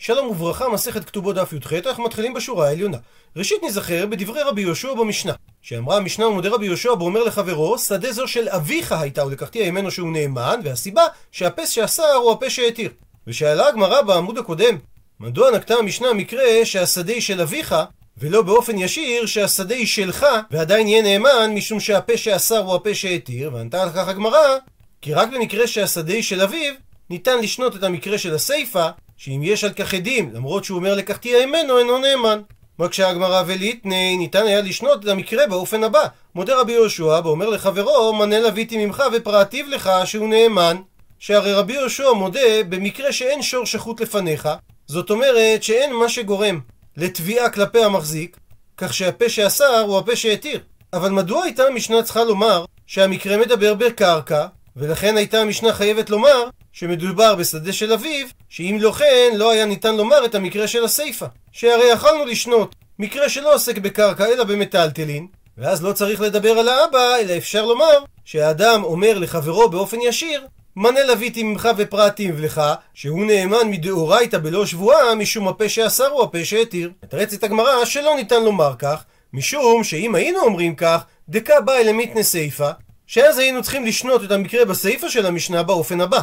שלום וברכה, מסכת כתובות דף י"ח, אנחנו מתחילים בשורה העליונה. ראשית נזכר בדברי רבי יהושע במשנה, שאמרה המשנה ומודה רבי יהושע ואומר לחברו, שדה זו של אביך הייתה ולקחתיה ממנו שהוא נאמן, והסיבה שהפס שאסר הוא הפה שהתיר. ושאלה הגמרא בעמוד הקודם, מדוע נקטה המשנה מקרה שהשדה היא של אביך, ולא באופן ישיר שהשדה היא שלך, ועדיין יהיה נאמן משום שהפה שאסר הוא הפה שהתיר, וענתה על כך הגמרא, כי רק במקרה שהשדה היא של אביו, ניתן לשנות את המקרה של הסיפא, שאם יש על כך עדים, למרות שהוא אומר לקחתיה ממנו, אינו נאמן. מקשה הגמרא וליטני, ניתן היה לשנות את המקרה באופן הבא. מודה רבי יהושע, ואומר לחברו, מנה לוויתי ממך ופרעתיו לך שהוא נאמן. שהרי רבי יהושע מודה במקרה שאין שור שחוט לפניך, זאת אומרת שאין מה שגורם לתביעה כלפי המחזיק, כך שהפה שאסר הוא הפה שהתיר. אבל מדוע הייתה המשנה צריכה לומר שהמקרה מדבר בקרקע, ולכן הייתה המשנה חייבת לומר שמדובר בשדה של אביו, שאם לא כן, לא היה ניתן לומר את המקרה של הסיפא. שהרי יכלנו לשנות מקרה שלא עוסק בקרקע אלא במטלטלין, ואז לא צריך לדבר על האבא, אלא אפשר לומר שהאדם אומר לחברו באופן ישיר, מנה לוויתי ממך ופרעתים לך, שהוא נאמן מדאורייתא בלא שבועה, משום הפה שאסר הוא הפה שהתיר. מתרצת הגמרא שלא ניתן לומר כך, משום שאם היינו אומרים כך, דקה באי למיתנה סיפא, שאז היינו צריכים לשנות את המקרה בסיפא של המשנה באופן הבא.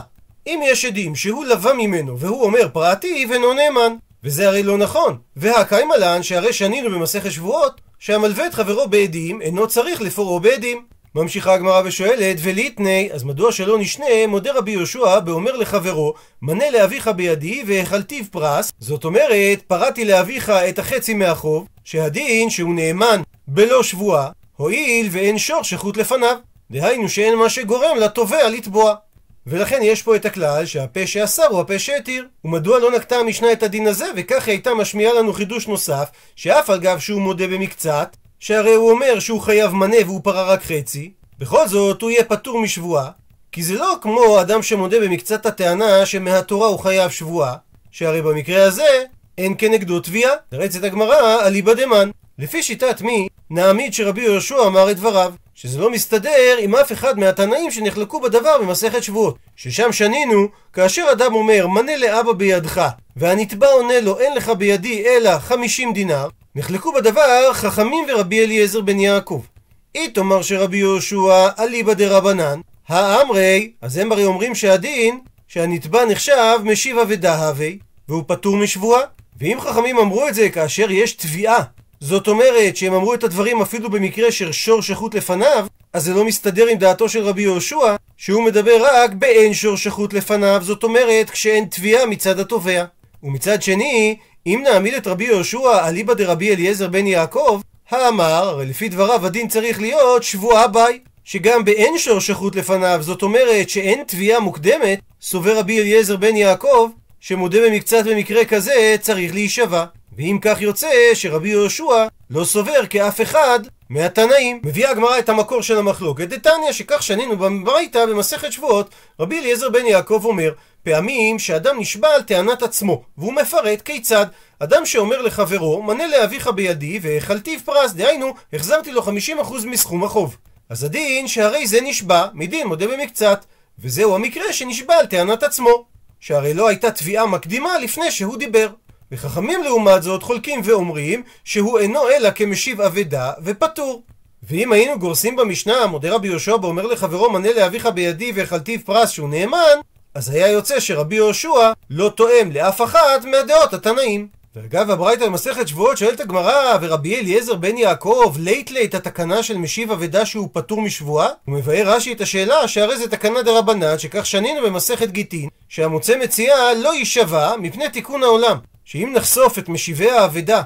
אם יש עדים שהוא לווה ממנו והוא אומר פרעתי ואינו נאמן, וזה הרי לא נכון. והקיימה לן שהרי שנינו במסכת שבועות שהמלווה את חברו בעדים אינו צריך לפורו בעדים. ממשיכה הגמרא ושואלת, וליטני, אז מדוע שלא נשנה, מודה רבי יהושע באומר לחברו, מנה לאביך בידי והאכלתיו פרס, זאת אומרת, פרעתי לאביך את החצי מהחוב, שהדין שהוא נאמן בלא שבועה, הואיל ואין שור שחוט לפניו. דהיינו שאין מה שגורם לתובע לתבוע. ולכן יש פה את הכלל שהפה שאסר הוא הפה שהתיר. ומדוע לא נקטה המשנה את הדין הזה, וכך הייתה משמיעה לנו חידוש נוסף, שאף על גב שהוא מודה במקצת, שהרי הוא אומר שהוא חייב מנה והוא פרה רק חצי, בכל זאת הוא יהיה פטור משבועה, כי זה לא כמו אדם שמודה במקצת הטענה שמהתורה הוא חייב שבועה, שהרי במקרה הזה אין כנגדו תביעה. נרצת הגמרא אליבא דמן. לפי שיטת מי, נעמיד שרבי יהושע אמר את דבריו. שזה לא מסתדר עם אף אחד מהתנאים שנחלקו בדבר במסכת שבועות. ששם שנינו, כאשר אדם אומר, מנה לאבא בידך, והנתבע עונה לו, אין לך בידי אלא חמישים דינר, נחלקו בדבר חכמים ורבי אליעזר בן יעקב. אי תאמר שרבי יהושע אליבא דרבנן, האמרי, אז הם הרי אומרים שהדין, שהנתבע נחשב משיב ודהבי, והוא פטור משבועה. ואם חכמים אמרו את זה כאשר יש תביעה זאת אומרת שהם אמרו את הדברים אפילו במקרה של שור שחוט לפניו, אז זה לא מסתדר עם דעתו של רבי יהושע, שהוא מדבר רק באין שור שחוט לפניו, זאת אומרת כשאין תביעה מצד התובע. ומצד שני, אם נעמיד את רבי יהושע אליבא דרבי אליעזר בן יעקב, האמר, הרי לפי דבריו הדין צריך להיות שבועה ביי. שגם באין שור שחוט לפניו, זאת אומרת שאין תביעה מוקדמת, סובר רבי אליעזר בן יעקב, שמודה במקצת במקרה כזה צריך להישבע. ואם כך יוצא שרבי יהושע לא סובר כאף אחד מהתנאים. מביאה הגמרא את המקור של המחלוקת. דתניא שכך שנינו בברייתא במסכת שבועות, רבי אליעזר בן יעקב אומר, פעמים שאדם נשבע על טענת עצמו, והוא מפרט כיצד. אדם שאומר לחברו, מנה לאביך בידי והאכלתיו פרס, דהיינו, החזרתי לו 50% מסכום החוב. אז הדין שהרי זה נשבע, מדין מודה במקצת, וזהו המקרה שנשבע על טענת עצמו. שהרי לא הייתה תביעה מקדימה לפני שהוא דיבר. וחכמים לעומת זאת חולקים ואומרים שהוא אינו אלא כמשיב אבדה ופטור. ואם היינו גורסים במשנה, מודה רבי יהושע ואומר לחברו מנה לאביך בידי והחלטיב פרס שהוא נאמן, אז היה יוצא שרבי יהושע לא תואם לאף אחת מהדעות התנאים. ואגב הברייתא במסכת שבועות שואלת הגמרא ורבי אליעזר בן יעקב לית לית התקנה של משיב אבדה שהוא פטור משבועה? הוא מבאר רש"י את השאלה שהרי זה תקנה דרבנן שכך שנינו במסכת גיטין שהמוצא מציאה לא יישבע מפני תיקון העולם שאם נחשוף את משיבי האבדה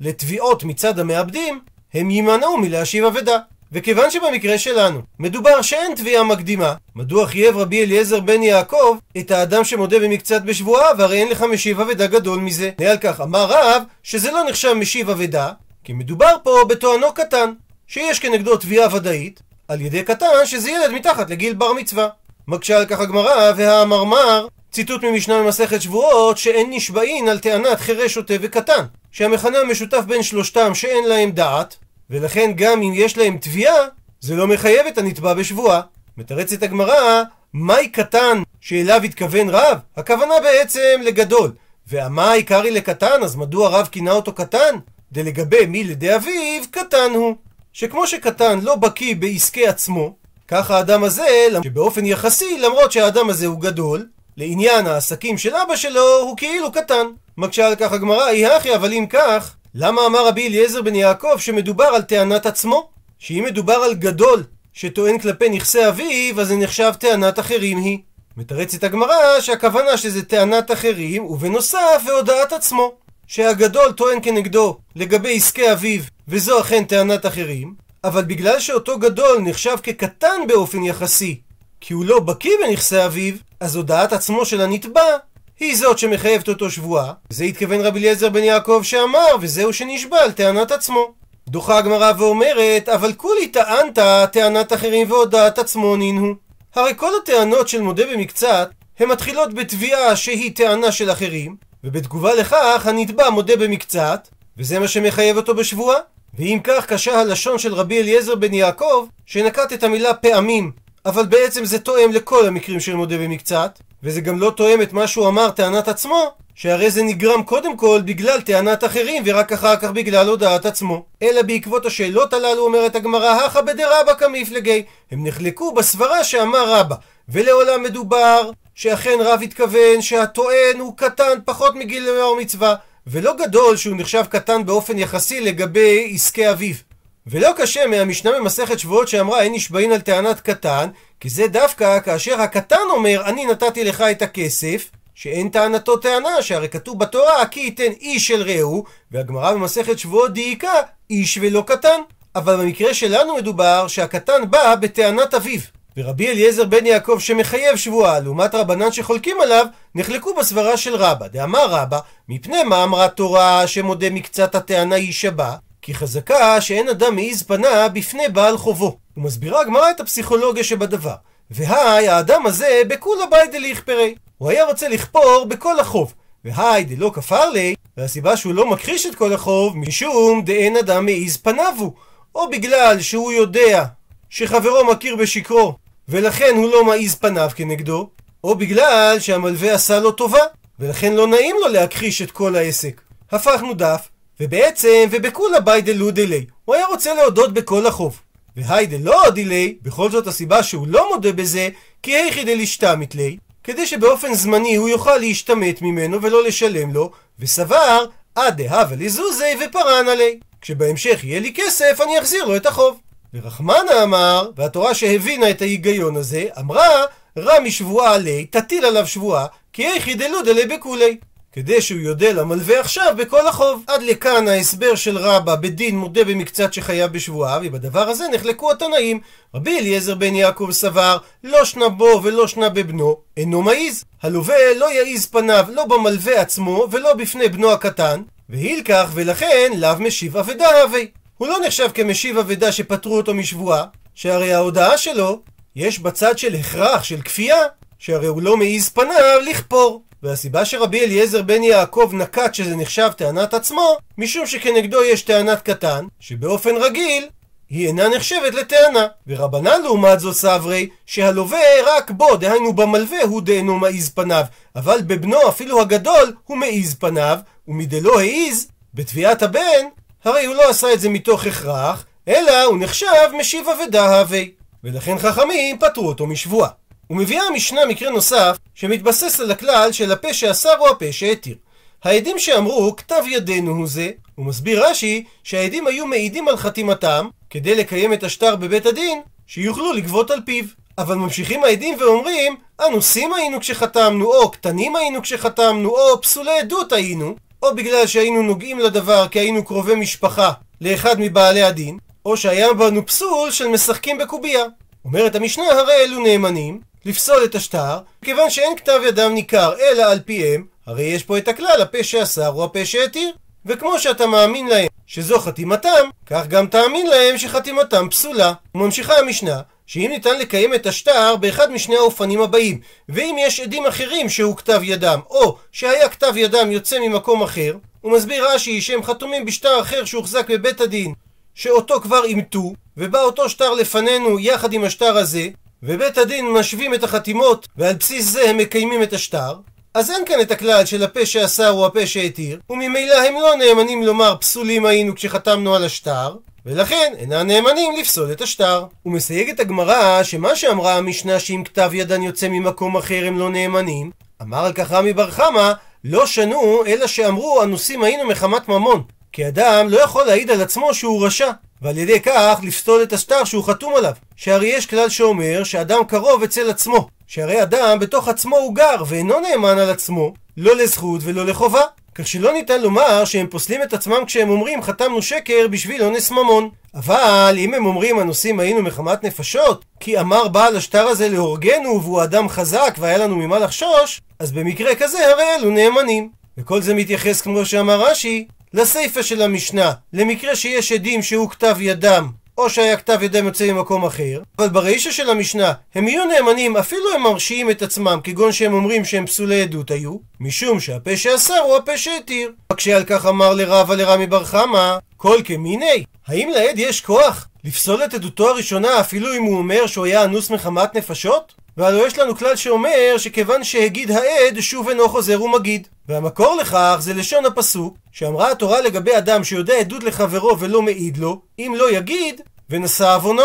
לתביעות מצד המאבדים, הם יימנעו מלהשיב אבדה. וכיוון שבמקרה שלנו מדובר שאין תביעה מקדימה, מדוע חייב רבי אליעזר בן יעקב את האדם שמודה במקצת בשבועה, והרי אין לך משיב אבדה גדול מזה. ועל כך אמר רב שזה לא נחשב משיב אבדה, כי מדובר פה בתואנו קטן, שיש כנגדו תביעה ודאית, על ידי קטן שזה ילד מתחת לגיל בר מצווה. מקשה על כך הגמרא, והמרמר ציטוט ממשנה במסכת שבועות שאין נשבעין על טענת חירש שוטה וקטן שהמכנה המשותף בין שלושתם שאין להם דעת ולכן גם אם יש להם תביעה זה לא מחייב את הנתבע בשבועה מתרצת הגמרא מהי קטן שאליו התכוון רב? הכוונה בעצם לגדול ואמה עיקרי לקטן, אז מדוע רב כינה אותו קטן? דלגבי מי לידי אביו, קטן הוא. שכמו שקטן לא בקיא בעסקי עצמו, כך האדם הזה, שבאופן יחסי, למרות שהאדם הזה הוא גדול, לעניין העסקים של אבא שלו, הוא כאילו קטן. מקשה על כך הגמרא, אי הכי, אבל אם כך, למה אמר רבי אליעזר בן יעקב שמדובר על טענת עצמו? שאם מדובר על גדול שטוען כלפי נכסי אביו, אז זה נחשב טענת אחרים היא. מתרצת הגמרא שהכוונה שזה טענת אחרים, ובנוסף והודעת עצמו. שהגדול טוען כנגדו לגבי עסקי אביו, וזו אכן טענת אחרים, אבל בגלל שאותו גדול נחשב כקטן באופן יחסי, כי הוא לא בקיא בנכסי אביו, אז הודעת עצמו של הנתבע היא זאת שמחייבת אותו שבועה. זה התכוון רבי אליעזר בן יעקב שאמר, וזהו שנשבע על טענת עצמו. דוחה הגמרא ואומרת, אבל כולי טענת טענת אחרים והודעת עצמו נינו. הרי כל הטענות של מודה במקצת, הן מתחילות בתביעה שהיא טענה של אחרים, ובתגובה לכך הנתבע מודה במקצת, וזה מה שמחייב אותו בשבועה. ואם כך קשה הלשון של רבי אליעזר בן יעקב, שנקט את המילה פעמים, אבל בעצם זה תואם לכל המקרים של מודה במקצת, וזה גם לא תואם את מה שהוא אמר טענת עצמו, שהרי זה נגרם קודם כל בגלל טענת אחרים ורק אחר כך בגלל הודעת עצמו. אלא בעקבות השאלות הללו אומרת הגמרא, הכא בדרבא כמפלגי. הם נחלקו בסברה שאמר רבא, ולעולם מדובר שאכן רב התכוון שהטוען הוא קטן פחות מגיל למה מצווה, ולא גדול שהוא נחשב קטן באופן יחסי לגבי עסקי אביו. ולא קשה מהמשנה במסכת שבועות שאמרה אין נשבעין על טענת קטן, כי זה דווקא כאשר הקטן אומר אני נתתי לך את הכסף, שאין טענתו טענה, שהרי כתוב בתורה כי ייתן איש של רעהו, והגמרא במסכת שבועות דייקה איש ולא קטן. אבל במקרה שלנו מדובר שהקטן בא בטענת אביו. ורבי אליעזר בן יעקב שמחייב שבועה, לעומת רבנן שחולקים עליו, נחלקו בסברה של רבא. דאמר רבא, מפני מה אמרה תורה שמודה מקצת הטענה יישבע? כי חזקה שאין אדם מעיז פנה בפני בעל חובו. ומסבירה הגמרא את הפסיכולוגיה שבדבר. והי, האדם הזה בכולה בית דליכפרי. הוא היה רוצה לכפור בכל החוב. והי דלא כפר לי, והסיבה שהוא לא מכחיש את כל החוב, משום דאין אדם מעיז פניו הוא. או בגלל שהוא יודע שחברו מכיר בשקרו, ולכן הוא לא מעיז פניו כנגדו, או בגלל שהמלווה עשה לו טובה, ולכן לא נעים לו להכחיש את כל העסק. הפכנו דף, ובעצם, ובכולה ביי דלו דילי. הוא היה רוצה להודות בכל החוב. והי דלא דילי, בכל זאת הסיבה שהוא לא מודה בזה, כי היכי דלשתמית לי, כדי שבאופן זמני הוא יוכל להשתמט ממנו ולא לשלם לו, וסבר, עד דהבה לזוזי ופרן עלי. כשבהמשך יהיה לי כסף, אני אחזיר לו את החוב. ורחמנה אמר, והתורה שהבינה את ההיגיון הזה, אמרה, רע משבועה עלי, תטיל עליו שבועה, כי היכי דלו דלי בכולי. כדי שהוא יודה למלווה עכשיו בכל החוב. עד לכאן ההסבר של רבא בדין מודה במקצת שחייב בשבועה, ובדבר הזה נחלקו התנאים. רבי אליעזר בן יעקב סבר, לא שנה בו ולא שנה בבנו, אינו מעיז. הלווה לא יעיז פניו לא במלווה עצמו ולא בפני בנו הקטן, והילקח ולכן לאו משיב אבדה הווי. הוא לא נחשב כמשיב אבדה שפטרו אותו משבועה, שהרי ההודעה שלו, יש בצד של הכרח, של כפייה, שהרי הוא לא מעיז פניו לכפור. והסיבה שרבי אליעזר בן יעקב נקט שזה נחשב טענת עצמו, משום שכנגדו יש טענת קטן, שבאופן רגיל היא אינה נחשבת לטענה. ורבנן לעומת זו סברי, שהלווה רק בו, דהיינו במלווה, הוא דאינו מעיז פניו, אבל בבנו אפילו הגדול הוא מעיז פניו, ומדלא העיז, בתביעת הבן, הרי הוא לא עשה את זה מתוך הכרח, אלא הוא נחשב משיב אבדה הווי. ולכן חכמים פטרו אותו משבועה. ומביאה המשנה מקרה נוסף, שמתבסס על הכלל של הפה שאסר או הפה שהתיר. העדים שאמרו כתב ידינו הוא זה, הוא מסביר רש"י שהעדים היו מעידים על חתימתם כדי לקיים את השטר בבית הדין, שיוכלו לגבות על פיו. אבל ממשיכים העדים ואומרים, אנוסים היינו כשחתמנו, או קטנים היינו כשחתמנו, או פסולי עדות היינו, או בגלל שהיינו נוגעים לדבר כי היינו קרובי משפחה לאחד מבעלי הדין, או שהיה בנו פסול של משחקים בקובייה. אומרת המשנה, הרי אלו נאמנים, לפסול את השטר, כיוון שאין כתב ידם ניכר אלא על פיהם, הרי יש פה את הכלל, הפה שאסר הוא הפה שהתיר. וכמו שאתה מאמין להם שזו חתימתם, כך גם תאמין להם שחתימתם פסולה. וממשיכה המשנה, שאם ניתן לקיים את השטר באחד משני האופנים הבאים, ואם יש עדים אחרים שהוא כתב ידם, או שהיה כתב ידם יוצא ממקום אחר, הוא מסביר רש"י שהם חתומים בשטר אחר שהוחזק בבית הדין, שאותו כבר אימתו, ובא אותו שטר לפנינו יחד עם השטר הזה, ובית הדין משווים את החתימות, ועל בסיס זה הם מקיימים את השטר, אז אין כאן את הכלל של הפה שאסר הוא הפה שהתיר, וממילא הם לא נאמנים לומר פסולים היינו כשחתמנו על השטר, ולכן אינם נאמנים לפסול את השטר. הוא מסייג את הגמרא שמה שאמרה המשנה שאם כתב ידן יוצא ממקום אחר הם לא נאמנים, אמר על כך רמי בר חמא, לא שנו אלא שאמרו אנוסים היינו מחמת ממון. כי אדם לא יכול להעיד על עצמו שהוא רשע, ועל ידי כך לפסול את השטר שהוא חתום עליו. שהרי יש כלל שאומר שאדם קרוב אצל עצמו, שהרי אדם בתוך עצמו הוא גר ואינו נאמן על עצמו, לא לזכות ולא לחובה. כך שלא ניתן לומר שהם פוסלים את עצמם כשהם אומרים חתמנו שקר בשביל אונס ממון. אבל אם הם אומרים הנושאים היינו מחמת נפשות, כי אמר בעל השטר הזה להורגנו והוא אדם חזק והיה לנו ממה לחשוש, אז במקרה כזה הרי אלו נאמנים. וכל זה מתייחס כמו שאמר רש"י, לסיפא של המשנה, למקרה שיש עדים שהוא כתב ידם, או שהיה כתב ידם יוצא ממקום אחר, אבל ברישא של המשנה הם יהיו נאמנים אפילו הם מרשיעים את עצמם, כגון שהם אומרים שהם פסולי עדות היו, משום שהפה שאסר הוא הפה שהתיר. רק שעל כך אמר לרבה לרמי בר חמא, כל כמיני, האם לעד יש כוח לפסול את עדותו הראשונה אפילו אם הוא אומר שהוא היה אנוס מחמת נפשות? והלוא יש לנו כלל שאומר שכיוון שהגיד העד שוב אינו חוזר ומגיד. והמקור לכך זה לשון הפסוק שאמרה התורה לגבי אדם שיודע עדות לחברו ולא מעיד לו, אם לא יגיד, ונשא עוונו.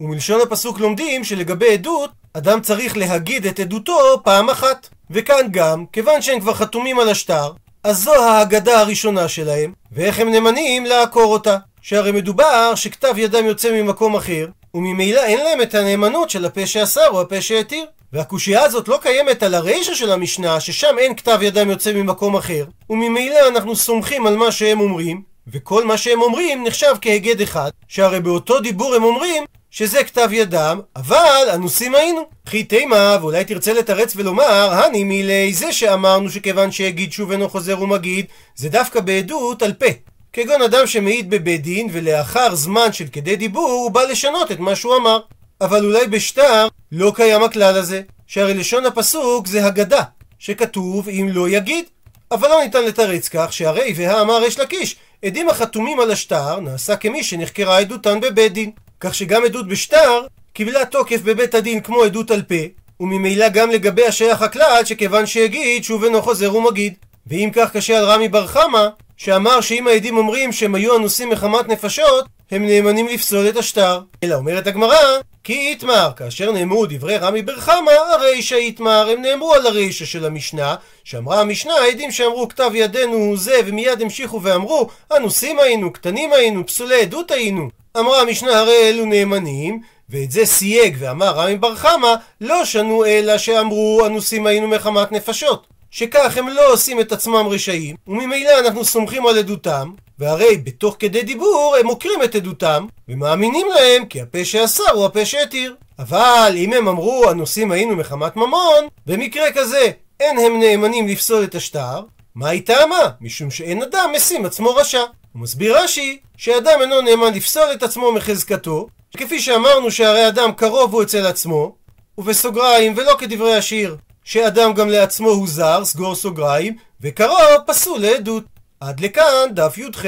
ומלשון הפסוק לומדים שלגבי עדות, אדם צריך להגיד את עדותו פעם אחת. וכאן גם, כיוון שהם כבר חתומים על השטר, אז זו ההגדה הראשונה שלהם, ואיך הם נאמנים לעקור אותה. שהרי מדובר שכתב ידם יוצא ממקום אחר, וממילא אין להם את הנאמנות של הפה שאסר או הפה שהתיר. והקושייה הזאת לא קיימת על הרישא של המשנה, ששם אין כתב ידם יוצא ממקום אחר, וממילא אנחנו סומכים על מה שהם אומרים, וכל מה שהם אומרים נחשב כהיגד אחד, שהרי באותו דיבור הם אומרים שזה כתב ידם, אבל אנוסים היינו. חי תימה, ואולי תרצה לתרץ ולומר, הני מילי זה שאמרנו שכיוון שהגיד שוב אינו חוזר ומגיד, זה דווקא בעדות על פה. כגון אדם שמעיד בבית דין, ולאחר זמן של כדי דיבור, הוא בא לשנות את מה שהוא אמר. אבל אולי בשטר לא קיים הכלל הזה, שהרי לשון הפסוק זה הגדה, שכתוב אם לא יגיד. אבל לא ניתן לתרץ כך שהרי והאמר יש לקיש, עדים החתומים על השטר נעשה כמי שנחקרה עדותן בבית דין. כך שגם עדות בשטר קיבלה תוקף בבית הדין כמו עדות על פה, וממילא גם לגבי השייך הכלל שכיוון שהגיד שוב אינו חוזר ומגיד. ואם כך קשה על רמי בר חמא, שאמר שאם העדים אומרים שהם היו אנוסים מחמת נפשות, הם נאמנים לפסול את השטר. אלא אומרת הגמרא, כי איתמר, כאשר נאמרו דברי רמי בר חמא, הרישא איתמר, הם נאמרו על הרישא של המשנה, שאמרה המשנה, העדים שאמרו כתב ידינו הוא זה, ומיד המשיכו ואמרו, אנוסים היינו, קטנים היינו, פסולי עדות היינו. אמרה המשנה, הרי אלו נאמנים, ואת זה סייג ואמר רמי בר חמא, לא שנו אלא שאמרו אנוסים היינו מחמת נפשות. שכך הם לא עושים את עצמם רשעים, וממילא אנחנו סומכים על עדותם, והרי בתוך כדי דיבור הם מוכרים את עדותם, ומאמינים להם כי הפה שאסר הוא הפה שהתיר. אבל אם הם אמרו הנושאים היינו מחמת ממון, במקרה כזה אין הם נאמנים לפסול את השטר, מה היא טעמה? משום שאין אדם משים עצמו רשע. הוא מסביר רש"י שאדם אינו נאמן לפסול את עצמו מחזקתו, כפי שאמרנו שהרי אדם קרוב הוא אצל עצמו, ובסוגריים ולא כדברי השיר, שאדם גם לעצמו הוא זר, סגור סוגריים, וקרוב פסול לעדות. עד לכאן דף י"ח.